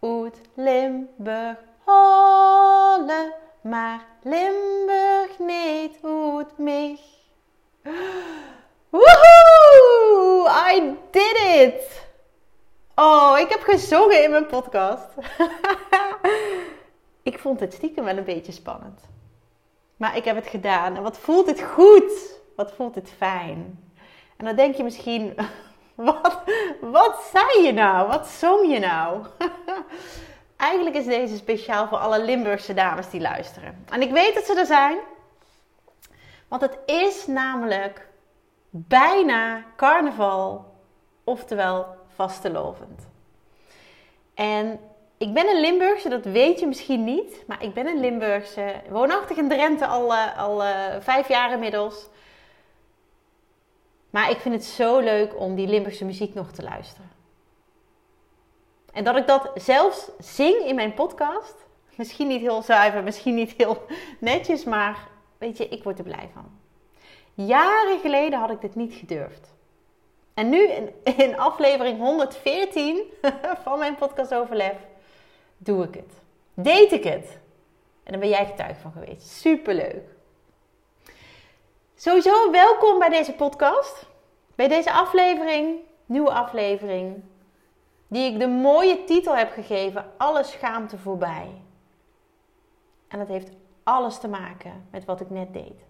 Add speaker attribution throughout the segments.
Speaker 1: uit Limburg holle, maar Limburg niet uit mich. Woehoe! I did it! Oh, ik heb gezongen in mijn podcast. ik vond het stiekem wel een beetje spannend. Maar ik heb het gedaan. En wat voelt het goed? Wat voelt het fijn? En dan denk je misschien, wat, wat zei je nou? Wat zong je nou? Eigenlijk is deze speciaal voor alle Limburgse dames die luisteren. En ik weet dat ze er zijn. Want het is namelijk bijna carnaval, oftewel vastelovend. En ik ben een Limburgse, dat weet je misschien niet. Maar ik ben een Limburgse, woonachtig in Drenthe al, uh, al uh, vijf jaar inmiddels. Maar ik vind het zo leuk om die Limburgse muziek nog te luisteren. En dat ik dat zelfs zing in mijn podcast. Misschien niet heel zuiver, misschien niet heel netjes, maar weet je, ik word er blij van. Jaren geleden had ik dit niet gedurfd. En nu in, in aflevering 114 van mijn podcast Overlef doe ik het. Deed ik het. En daar ben jij getuige van geweest. Superleuk. Sowieso welkom bij deze podcast. Bij deze aflevering, nieuwe aflevering, die ik de mooie titel heb gegeven: Alle schaamte voorbij. En dat heeft alles te maken met wat ik net deed.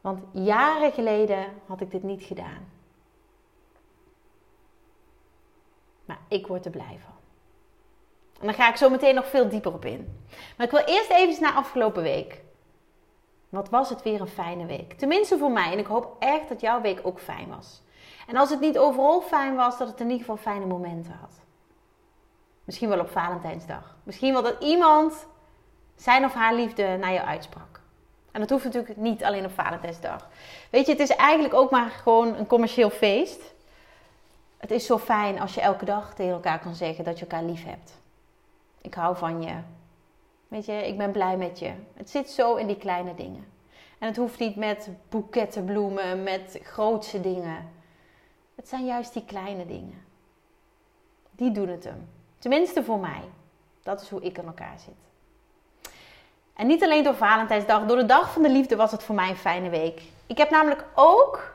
Speaker 1: Want jaren geleden had ik dit niet gedaan. Maar ik word er blij van. En daar ga ik zo meteen nog veel dieper op in. Maar ik wil eerst even naar afgelopen week. Wat was het weer een fijne week. Tenminste voor mij. En ik hoop echt dat jouw week ook fijn was. En als het niet overal fijn was, dat het in ieder geval fijne momenten had. Misschien wel op Valentijnsdag. Misschien wel dat iemand zijn of haar liefde naar jou uitsprak. En dat hoeft natuurlijk niet alleen op Valentijnsdag. Weet je, het is eigenlijk ook maar gewoon een commercieel feest. Het is zo fijn als je elke dag tegen elkaar kan zeggen dat je elkaar lief hebt. Ik hou van je. Weet je, ik ben blij met je. Het zit zo in die kleine dingen. En het hoeft niet met boeketten bloemen, met grootse dingen. Het zijn juist die kleine dingen. Die doen het hem. Tenminste voor mij. Dat is hoe ik in elkaar zit. En niet alleen door Valentijnsdag, door de dag van de liefde was het voor mij een fijne week. Ik heb namelijk ook,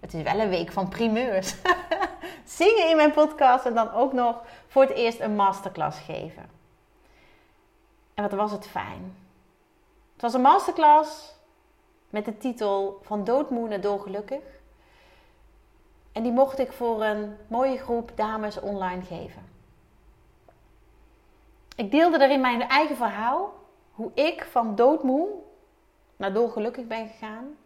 Speaker 1: het is wel een week van primeurs, zingen in mijn podcast en dan ook nog voor het eerst een masterclass geven. En wat was het fijn. Het was een masterclass met de titel Van doodmoe naar dolgelukkig. En die mocht ik voor een mooie groep dames online geven. Ik deelde daarin mijn eigen verhaal. Hoe ik van doodmoe naar dolgelukkig ben gegaan.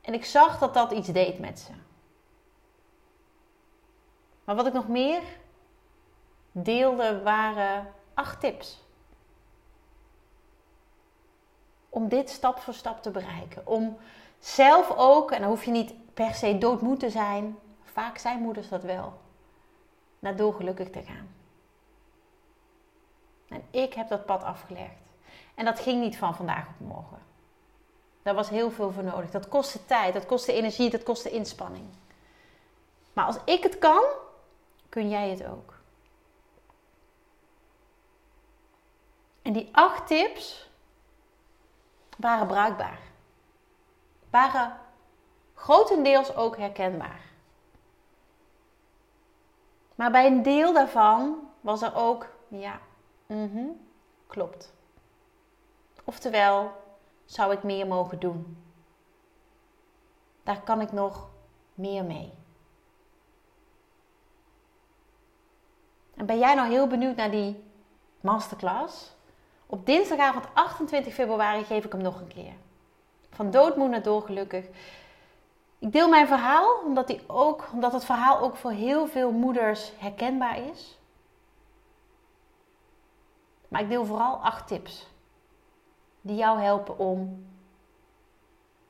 Speaker 1: En ik zag dat dat iets deed met ze. Maar wat ik nog meer deelde waren acht tips. Om dit stap voor stap te bereiken. Om zelf ook, en dan hoef je niet per se doodmoe te zijn. Vaak zijn moeders dat wel. Naar dolgelukkig te gaan. En ik heb dat pad afgelegd. En dat ging niet van vandaag op morgen. Daar was heel veel voor nodig. Dat kostte tijd, dat kostte energie, dat kostte inspanning. Maar als ik het kan, kun jij het ook. En die acht tips waren bruikbaar. Waren grotendeels ook herkenbaar. Maar bij een deel daarvan was er ook, ja, mm klopt. Oftewel, zou ik meer mogen doen? Daar kan ik nog meer mee. En ben jij nou heel benieuwd naar die masterclass? Op dinsdagavond 28 februari geef ik hem nog een keer. Van doodmoe naar dolgelukkig. Ik deel mijn verhaal omdat, die ook, omdat het verhaal ook voor heel veel moeders herkenbaar is. Maar ik deel vooral acht tips die jou helpen om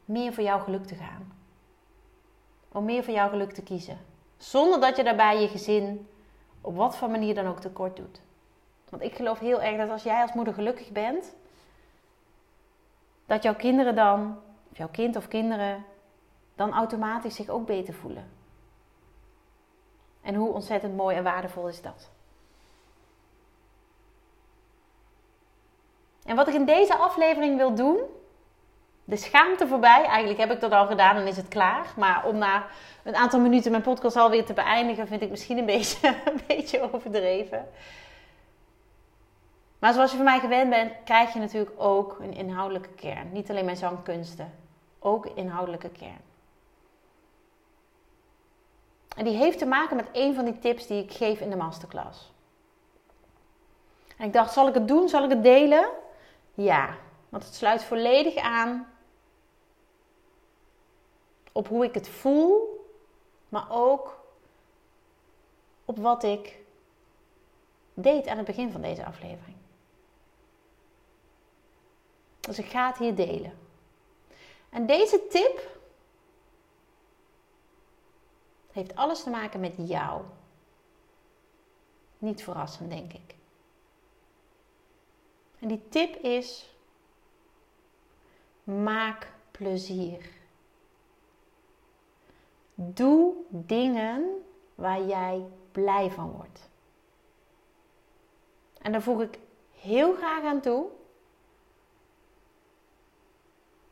Speaker 1: meer voor jouw geluk te gaan. Om meer voor jouw geluk te kiezen. Zonder dat je daarbij je gezin op wat voor manier dan ook tekort doet. Want ik geloof heel erg dat als jij als moeder gelukkig bent, dat jouw kinderen dan, of jouw kind of kinderen, dan automatisch zich ook beter voelen. En hoe ontzettend mooi en waardevol is dat? En wat ik in deze aflevering wil doen, de schaamte voorbij. Eigenlijk heb ik dat al gedaan en is het klaar. Maar om na een aantal minuten mijn podcast alweer te beëindigen, vind ik misschien een beetje, een beetje overdreven. Maar zoals je van mij gewend bent, krijg je natuurlijk ook een inhoudelijke kern. Niet alleen mijn zangkunsten, ook inhoudelijke kern. En die heeft te maken met een van die tips die ik geef in de masterclass. En ik dacht, zal ik het doen? Zal ik het delen? Ja, want het sluit volledig aan op hoe ik het voel, maar ook op wat ik deed aan het begin van deze aflevering. Dus ik ga het hier delen. En deze tip heeft alles te maken met jou. Niet verrassend, denk ik. En die tip is: maak plezier. Doe dingen waar jij blij van wordt. En daar voeg ik heel graag aan toe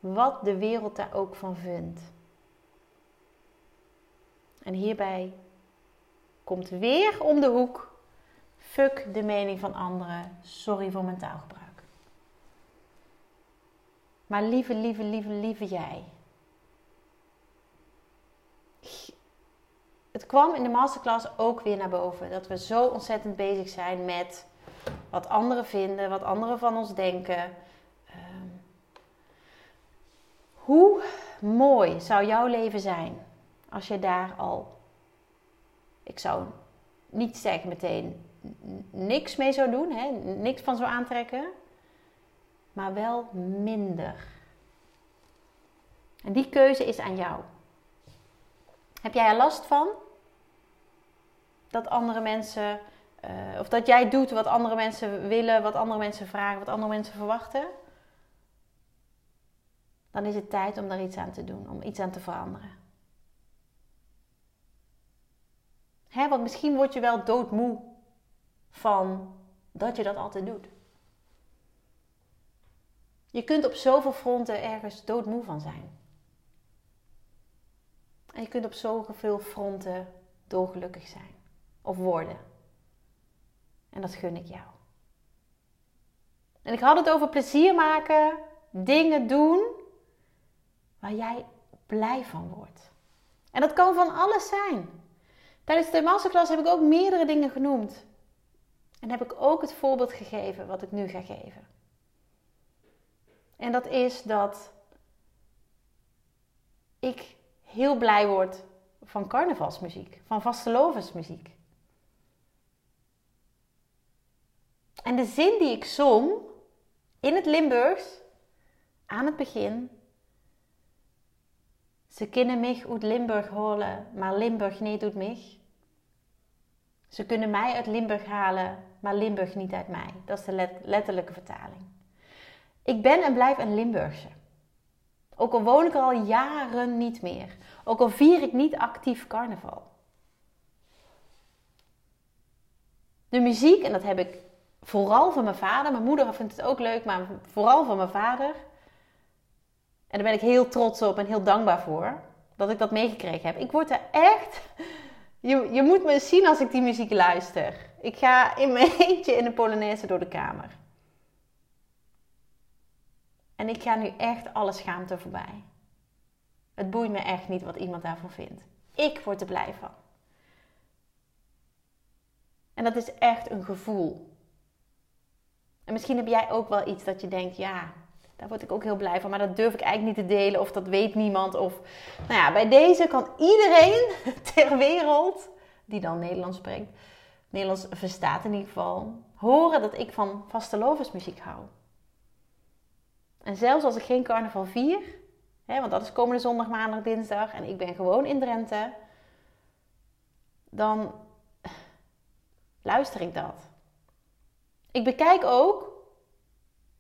Speaker 1: wat de wereld daar ook van vindt. En hierbij komt weer om de hoek: fuck de mening van anderen. Sorry voor mijn taalgebruik. Maar lieve, lieve, lieve, lieve jij. Het kwam in de masterclass ook weer naar boven dat we zo ontzettend bezig zijn met wat anderen vinden, wat anderen van ons denken. Ehm, hoe mooi zou jouw leven zijn als je daar al, ik zou niet zeggen meteen niks mee zou doen, hè? niks van zou aantrekken, maar wel minder. En die keuze is aan jou. Heb jij er last van? Dat andere mensen, uh, of dat jij doet wat andere mensen willen, wat andere mensen vragen, wat andere mensen verwachten? Dan is het tijd om daar iets aan te doen, om iets aan te veranderen. Hè, want misschien word je wel doodmoe van dat je dat altijd doet. Je kunt op zoveel fronten ergens doodmoe van zijn. En je kunt op zoveel fronten dolgelukkig zijn of worden. En dat gun ik jou. En ik had het over plezier maken, dingen doen waar jij blij van wordt. En dat kan van alles zijn. Tijdens de masterclass heb ik ook meerdere dingen genoemd. En heb ik ook het voorbeeld gegeven wat ik nu ga geven. En dat is dat ik heel blij word van carnavalsmuziek, van vastelovensmuziek. En de zin die ik zong in het Limburgs aan het begin. Ze kunnen mij uit Limburg holen, maar Limburg niet doet mij. Ze kunnen mij uit Limburg halen, maar Limburg niet uit mij. Dat is de letterlijke vertaling. Ik ben en blijf een Limburgse. Ook al woon ik er al jaren niet meer. Ook al vier ik niet actief carnaval. De muziek, en dat heb ik vooral van mijn vader. Mijn moeder vindt het ook leuk, maar vooral van mijn vader. En daar ben ik heel trots op en heel dankbaar voor. Dat ik dat meegekregen heb. Ik word er echt... Je, je moet me zien als ik die muziek luister. Ik ga in mijn eentje in de Polonaise door de kamer. En ik ga nu echt alle schaamte voorbij. Het boeit me echt niet wat iemand daarvan vindt. Ik word er blij van. En dat is echt een gevoel. En misschien heb jij ook wel iets dat je denkt, ja, Daar word ik ook heel blij van. Maar dat durf ik eigenlijk niet te delen of dat weet niemand. Of, nou ja, bij deze kan iedereen ter wereld, die dan Nederlands spreekt, Nederlands verstaat in ieder geval, horen dat ik van vastelovensmuziek hou. En zelfs als ik geen carnaval vier, hè, want dat is komende zondag, maandag, dinsdag en ik ben gewoon in Drenthe, dan luister ik dat. Ik bekijk ook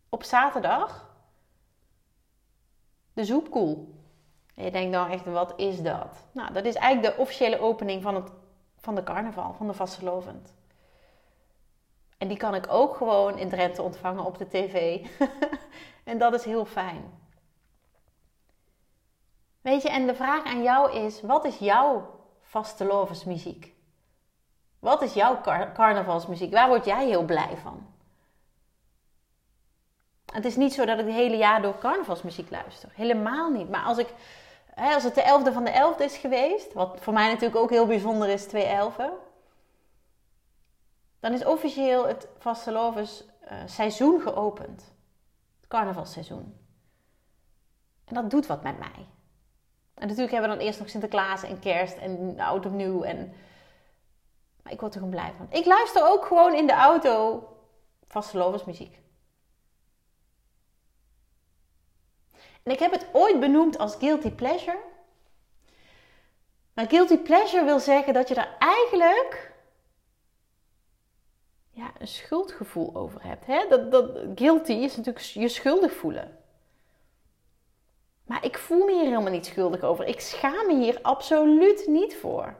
Speaker 1: op zaterdag de zoepkoel. En je denkt dan echt, wat is dat? Nou, dat is eigenlijk de officiële opening van, het, van de carnaval, van de vastelovend. En die kan ik ook gewoon in Drenthe ontvangen op de tv. en dat is heel fijn. Weet je, en de vraag aan jou is: wat is jouw vastelovensmuziek? Wat is jouw carnavalsmuziek? Waar word jij heel blij van? Het is niet zo dat ik het hele jaar door carnavalsmuziek luister. Helemaal niet. Maar als, ik, als het de 11e van de 11e is geweest, wat voor mij natuurlijk ook heel bijzonder is, 2 11 dan is officieel het vastelovens uh, seizoen geopend. Het carnavalseizoen. En dat doet wat met mij. En natuurlijk hebben we dan eerst nog Sinterklaas en kerst en oud opnieuw. En... Maar ik word er gewoon blij van. Ik luister ook gewoon in de auto vastelovensmuziek. En ik heb het ooit benoemd als guilty pleasure. Maar guilty pleasure wil zeggen dat je er eigenlijk ja, een schuldgevoel over hebt. Hè? Dat, dat, guilty is natuurlijk je schuldig voelen. Maar ik voel me hier helemaal niet schuldig over. Ik schaam me hier absoluut niet voor.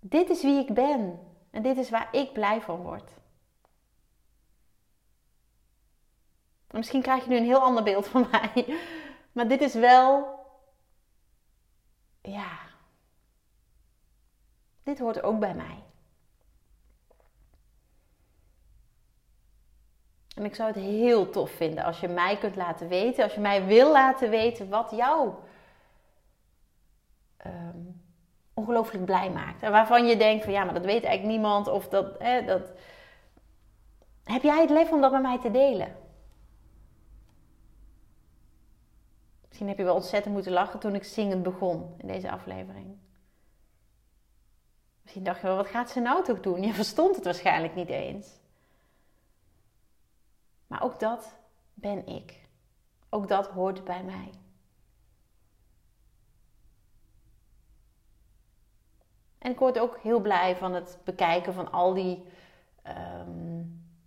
Speaker 1: Dit is wie ik ben. En dit is waar ik blij van word. Misschien krijg je nu een heel ander beeld van mij. Maar dit is wel. Ja. Dit hoort ook bij mij. En ik zou het heel tof vinden als je mij kunt laten weten, als je mij wil laten weten wat jou um, ongelooflijk blij maakt. En waarvan je denkt van ja, maar dat weet eigenlijk niemand. Of dat, dat. Heb jij het lef om dat met mij te delen? Misschien heb je wel ontzettend moeten lachen toen ik zingend begon in deze aflevering. Misschien dacht je wel, wat gaat ze nou toch doen? Je verstond het waarschijnlijk niet eens. Maar ook dat ben ik. Ook dat hoort bij mij. En ik word ook heel blij van het bekijken van al die ehm,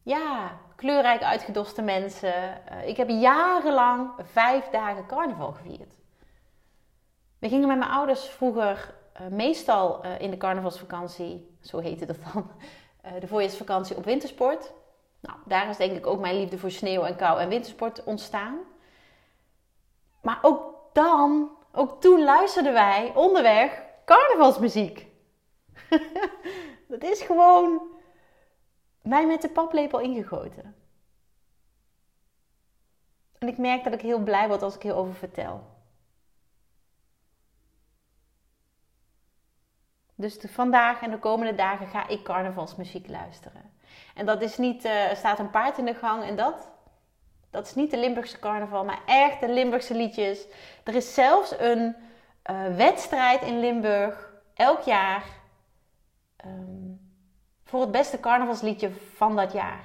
Speaker 1: ja, kleurrijk uitgedoste mensen. Uh, ik heb jarenlang vijf dagen carnaval gevierd. We gingen met mijn ouders vroeger uh, meestal uh, in de carnavalsvakantie, zo heette dat dan, de voorjaarsvakantie op wintersport. Nou, daar is denk ik ook mijn liefde voor sneeuw en kou en wintersport ontstaan. Maar ook dan, ook toen luisterden wij onderweg carnavalsmuziek. dat is gewoon mij met de paplepel ingegoten. En ik merk dat ik heel blij word als ik hierover vertel. Dus vandaag en de komende dagen ga ik carnavalsmuziek luisteren. En dat is niet, uh, er staat een paard in de gang en dat. Dat is niet de Limburgse carnaval, maar echt de Limburgse liedjes. Er is zelfs een uh, wedstrijd in Limburg elk jaar um, voor het beste carnavalsliedje van dat jaar.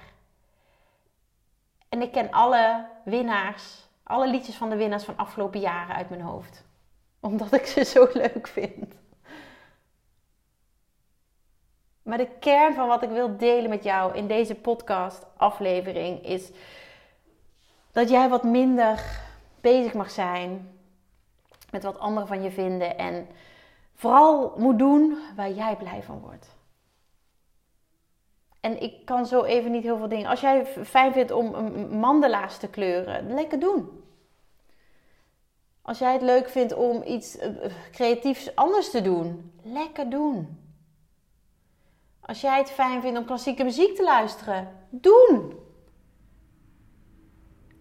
Speaker 1: En ik ken alle winnaars, alle liedjes van de winnaars van afgelopen jaren uit mijn hoofd. Omdat ik ze zo leuk vind. Maar de kern van wat ik wil delen met jou in deze podcast aflevering is dat jij wat minder bezig mag zijn met wat anderen van je vinden en vooral moet doen waar jij blij van wordt. En ik kan zo even niet heel veel dingen. Als jij fijn vindt om mandala's te kleuren, lekker doen. Als jij het leuk vindt om iets eh, creatiefs anders te doen, lekker doen. Als jij het fijn vindt om klassieke muziek te luisteren, doen.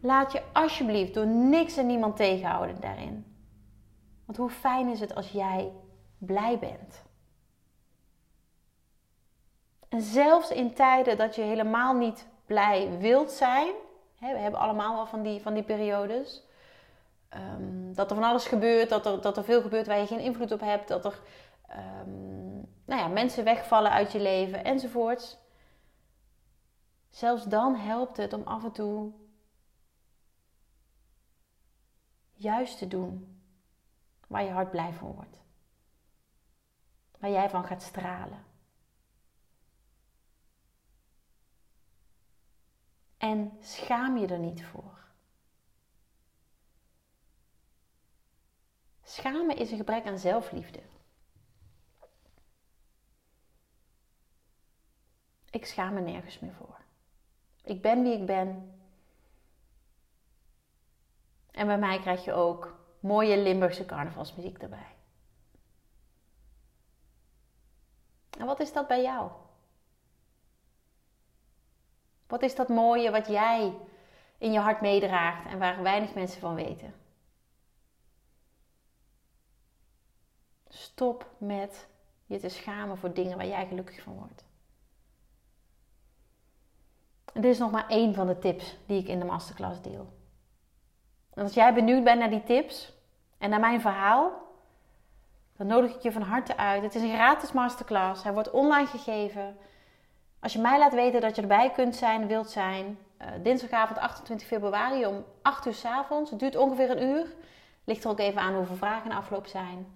Speaker 1: Laat je alsjeblieft door niks en niemand tegenhouden daarin. Want hoe fijn is het als jij blij bent? En zelfs in tijden dat je helemaal niet blij wilt zijn, we hebben allemaal wel van die, van die periodes. Ehm, dat er van alles gebeurt, dat er, dat er veel gebeurt waar je geen invloed op hebt, dat er um, nou ja, mensen wegvallen uit je leven enzovoorts. Zelfs dan helpt het om af en toe juist te doen waar je hart blij van wordt. Waar jij van gaat stralen. En schaam je er niet voor. Schamen is een gebrek aan zelfliefde. Ik schaam me nergens meer voor. Ik ben wie ik ben. En bij mij krijg je ook mooie Limburgse carnavalsmuziek erbij. En wat is dat bij jou? Wat is dat mooie wat jij in je hart meedraagt en waar weinig mensen van weten? Stop met je te schamen voor dingen waar jij gelukkig van wordt. Dit is nog maar één van de tips die ik in de masterclass deel. En als jij benieuwd bent naar die tips en naar mijn verhaal, dan nodig ik je van harte uit. Het is een gratis masterclass. Hij wordt online gegeven. Als je mij laat weten dat je erbij kunt zijn, wilt zijn, uh, dinsdagavond 28 februari om 8 uur s avonds. Het duurt ongeveer een uur. Ligt er ook even aan hoeveel vragen in afloop zijn.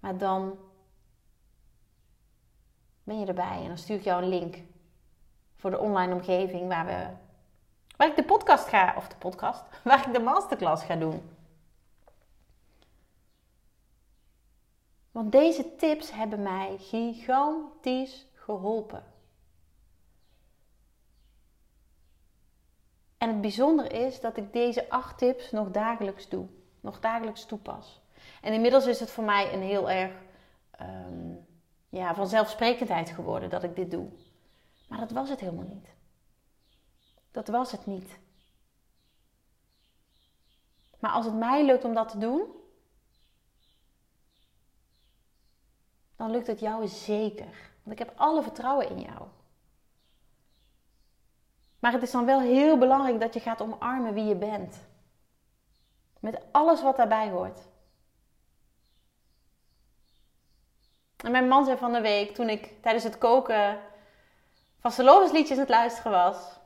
Speaker 1: Maar dan ben je erbij en dan stuur ik jou een link voor de online omgeving waar we waar ik de podcast ga of de podcast, waar ik de masterclass ga doen. Want deze tips hebben mij gigantisch geholpen. En het bijzondere is dat ik deze acht tips nog dagelijks doe, nog dagelijks toepas. En inmiddels is het voor mij een heel erg um, ja, vanzelfsprekendheid geworden dat ik dit doe. Maar dat was het helemaal niet. Dat was het niet. Maar als het mij lukt om dat te doen, dan lukt het jou zeker. Want ik heb alle vertrouwen in jou. Maar het is dan wel heel belangrijk dat je gaat omarmen wie je bent. Met alles wat daarbij hoort. En mijn man zei van de week, toen ik tijdens het koken vastelovensliedjes aan het luisteren was.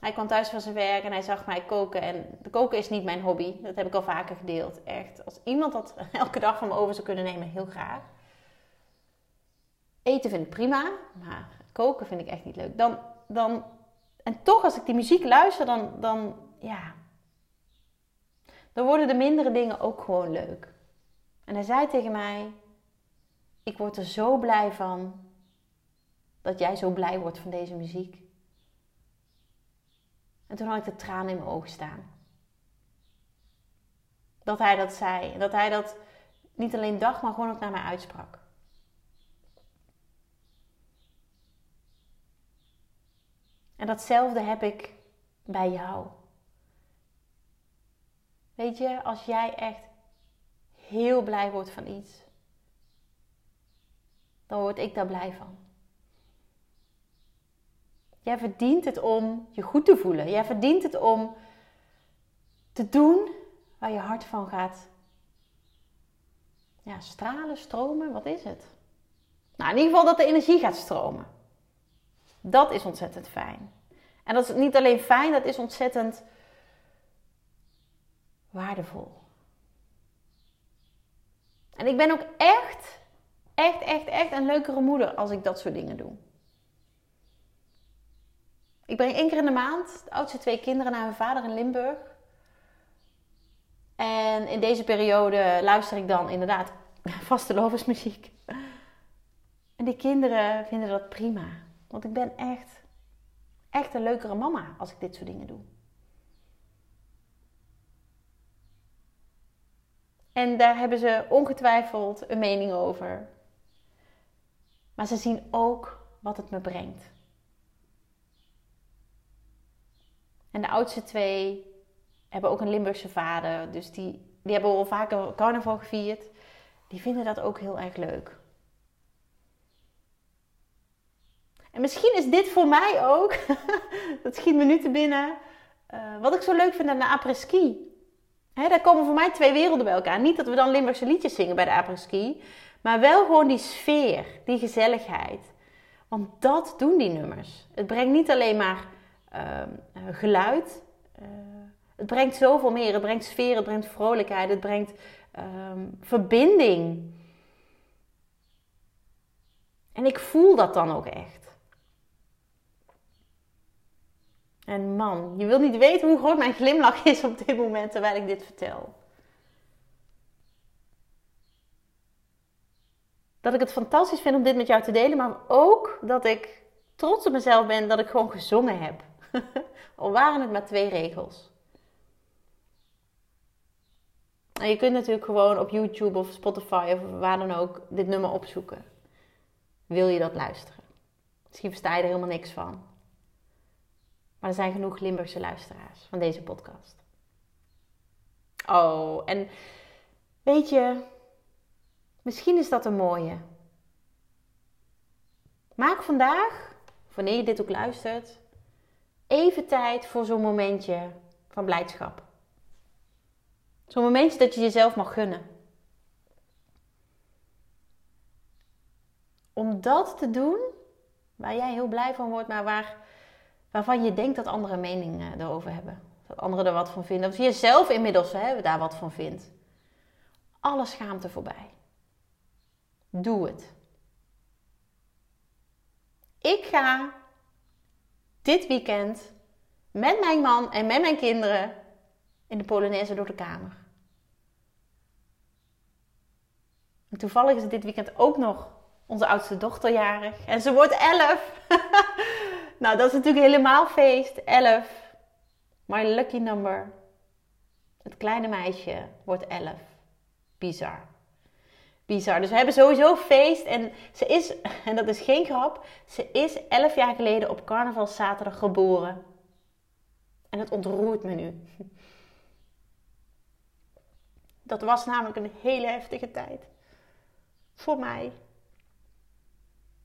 Speaker 1: Hij kwam thuis van zijn werk en hij zag mij koken. En de koken is niet mijn hobby. Dat heb ik al vaker gedeeld. Echt. Als iemand dat elke dag van me over zou kunnen nemen, heel graag. Eten vind ik prima, maar koken vind ik echt niet leuk. Dan, dan, en toch, als ik die muziek luister, dan, dan, ja, dan worden de mindere dingen ook gewoon leuk. En hij zei tegen mij: Ik word er zo blij van dat jij zo blij wordt van deze muziek. En toen had ik de tranen in mijn ogen staan. Dat hij dat zei. Dat hij dat niet alleen dacht, maar gewoon ook naar mij uitsprak. En datzelfde heb ik bij jou. Weet je, als jij echt heel blij wordt van iets, dan word ik daar blij van. Jij verdient het om je goed te voelen. Jij verdient het om te doen waar je hart van gaat. Ja, stralen, stromen, wat is het? Nou, in ieder geval dat de energie gaat stromen. Dat is ontzettend fijn. En dat is niet alleen fijn, dat is ontzettend waardevol. En ik ben ook echt, echt, echt, echt een leukere moeder als ik dat soort dingen doe. Ik breng één keer in de maand de oudste twee kinderen naar hun vader in Limburg. En in deze periode luister ik dan inderdaad vaste loversmuziek. En die kinderen vinden dat prima. Want ik ben echt, echt een leukere mama als ik dit soort dingen doe. En daar hebben ze ongetwijfeld een mening over. Maar ze zien ook wat het me brengt. En de oudste twee hebben ook een Limburgse vader. Dus die, die hebben al vaker carnaval gevierd. Die vinden dat ook heel erg leuk. En misschien is dit voor mij ook, dat schiet me nu te binnen, uh, wat ik zo leuk vind aan de apres-ski. daar komen voor mij twee werelden bij elkaar. Niet dat we dan Limburgse liedjes zingen bij de apres-ski, maar wel gewoon die sfeer, die gezelligheid. Want dat doen die nummers. Het brengt niet alleen maar uh, geluid, uh, het brengt zoveel meer. Het brengt sfeer, het brengt vrolijkheid, het brengt um, verbinding. En ik voel dat dan ook echt. En man, je wilt niet weten hoe groot mijn glimlach is op dit moment terwijl ik dit vertel. Dat ik het fantastisch vind om dit met jou te delen, maar ook dat ik trots op mezelf ben dat ik gewoon gezongen heb. Al waren het maar twee regels. En je kunt natuurlijk gewoon op YouTube of Spotify of waar dan ook dit nummer opzoeken. Wil je dat luisteren? Misschien versta je er helemaal niks van. Maar er zijn genoeg Limburgse luisteraars van deze podcast. Oh, en weet je, misschien is dat een mooie. Maak vandaag, wanneer je dit ook luistert, even tijd voor zo'n momentje van blijdschap. Zo'n momentje dat je jezelf mag gunnen. Om dat te doen waar jij heel blij van wordt, maar waar, waarvan je denkt dat andere meningen erover hebben. Dat anderen er wat van vinden. Of je zelf inmiddels hè, daar wat van vindt. Alle schaamte voorbij. Doe het. Ik ga dit weekend met mijn man en met mijn kinderen in de Polonaise door de kamer. En toevallig is dit weekend ook nog onze oudste dochter jarig. En ze wordt 11. nou, dat is natuurlijk helemaal feest. 11. My lucky number. Het kleine meisje wordt 11. Bizar. Bizar. Dus we hebben sowieso feest. En ze is, en dat is geen grap, ze is 11 jaar geleden op carnavalszaterdag geboren. En het ontroert me nu. Dat was namelijk een hele heftige tijd. Voor mij.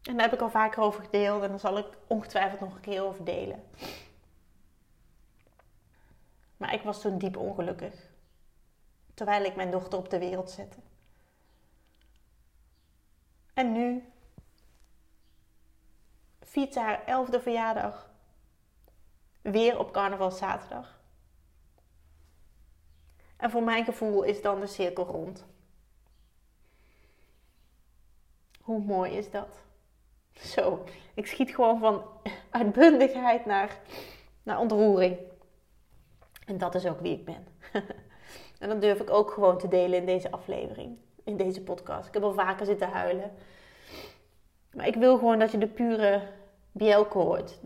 Speaker 1: En daar heb ik al vaker over gedeeld en daar zal ik ongetwijfeld nog een keer over delen. Maar ik was toen diep ongelukkig. Terwijl ik mijn dochter op de wereld zette. En nu viert haar elfde verjaardag. Weer op carnavalszaterdag. En voor mijn gevoel is dan de cirkel rond. Hoe mooi is dat? Zo, ik schiet gewoon van uitbundigheid naar, naar ontroering. En dat is ook wie ik ben. en dat durf ik ook gewoon te delen in deze aflevering, in deze podcast. Ik heb al vaker zitten huilen. Maar ik wil gewoon dat je de pure Bielke hoort.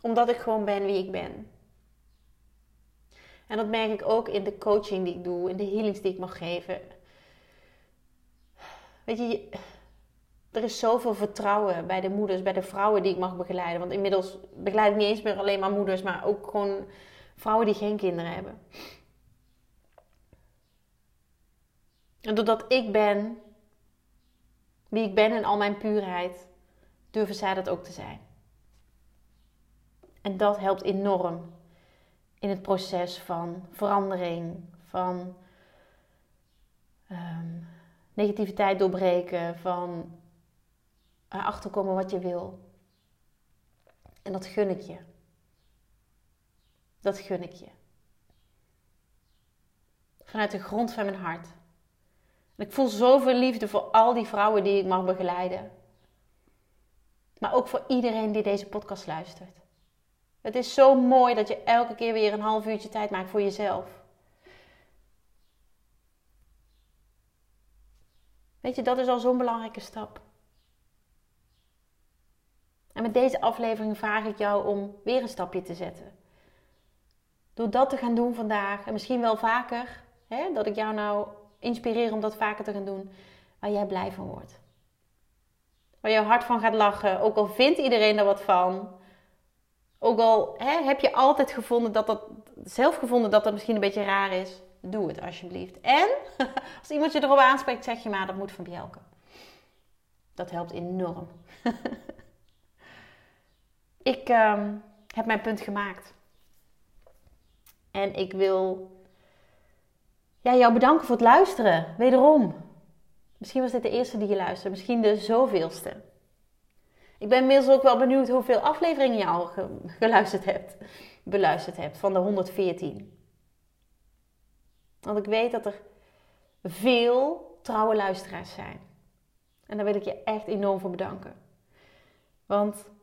Speaker 1: Omdat ik gewoon ben wie ik ben. En dat merk ik ook in de coaching die ik doe, in de healings die ik mag geven. Weet je, er is zoveel vertrouwen bij de moeders, bij de vrouwen die ik mag begeleiden. Want inmiddels begeleid ik niet eens meer alleen maar moeders, maar ook gewoon vrouwen die geen kinderen hebben. En doordat ik ben wie ik ben en al mijn puurheid, durven zij dat ook te zijn. En dat helpt enorm in het proces van verandering, van um, negativiteit doorbreken, van erachter komen wat je wil. En dat gun ik je. Dat gun ik je. Vanuit de grond van mijn hart. Ik voel zoveel liefde voor al die vrouwen die ik mag begeleiden. Maar ook voor iedereen die deze podcast luistert. Het is zo mooi dat je elke keer weer een half uurtje tijd maakt voor jezelf. Weet je, dat is al zo'n belangrijke stap. En met deze aflevering vraag ik jou om weer een stapje te zetten. Door dat te gaan doen vandaag en misschien wel vaker, hè, dat ik jou nou inspireer om dat vaker te gaan doen, waar jij blij van wordt. Waar jouw hart van gaat lachen, ook al vindt iedereen er wat van. Ook al hè, heb je altijd gevonden dat dat, zelf gevonden dat dat misschien een beetje raar is, doe het alsjeblieft. En als iemand je erop aanspreekt, zeg je maar dat moet van Bjelke. Dat helpt enorm. ik ehm, heb mijn punt gemaakt. En ik wil ja, jou bedanken voor het luisteren. Wederom. Misschien was dit de eerste die je luisterde. Misschien de zoveelste. Ik ben inmiddels ook wel benieuwd hoeveel afleveringen je al geluisterd hebt. Beluisterd hebt van de 114. Want ik weet dat er veel trouwe luisteraars zijn. En daar wil ik je echt enorm voor bedanken. Want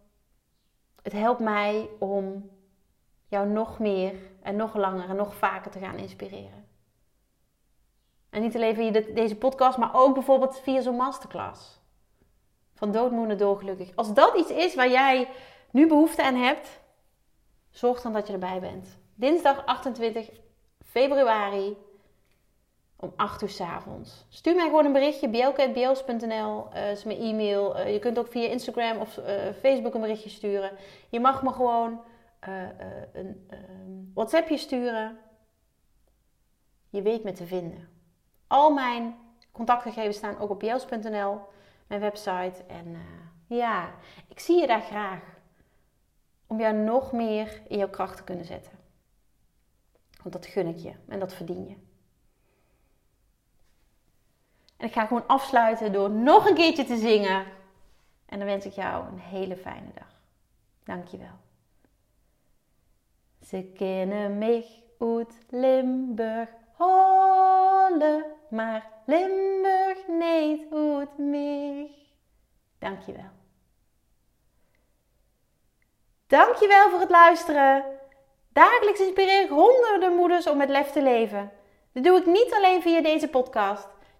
Speaker 1: het helpt mij om jou nog meer en nog langer en nog vaker te gaan inspireren. En niet alleen via deze podcast, maar ook bijvoorbeeld via zo'n masterclass. Van doodmoe naar doorgelukkig. Als dat iets is waar jij nu behoefte aan hebt, zorg dan dat je erbij bent. Dinsdag 28 februari om 8 uur s avonds. Stuur mij gewoon een berichtje, bjelke.bjels.nl uh, is mijn e-mail. Uh, je kunt ook via Instagram of uh, Facebook een berichtje sturen. Je mag me gewoon een WhatsAppje sturen. Je weet me te vinden. Al mijn contactgegevens staan ook op bjels.nl, mijn website. En ja, ik zie je daar graag. Om jou nog meer in jouw kracht te kunnen zetten. Want dat gun ik je en dat verdien je. En ik ga gewoon afsluiten door nog een keertje te zingen. En dan wens ik jou een hele fijne dag. Dankjewel. Ze kennen mich uit Limburg holle, maar Limburg niet uit mich. Dankjewel. Dankjewel voor het luisteren. Dagelijks inspireer ik honderden moeders om met lef te leven. Dat doe ik niet alleen via deze podcast.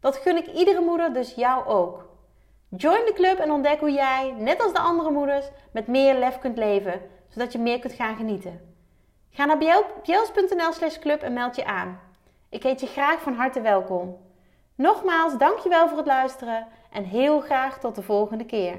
Speaker 1: Dat gun ik iedere moeder, dus jou ook. Join de club en ontdek hoe jij, net als de andere moeders, met meer lef kunt leven, zodat je meer kunt gaan genieten. Ga naar bjels.nl slash club en meld je aan. Ik heet je graag van harte welkom. Nogmaals, dankjewel voor het luisteren en heel graag tot de volgende keer.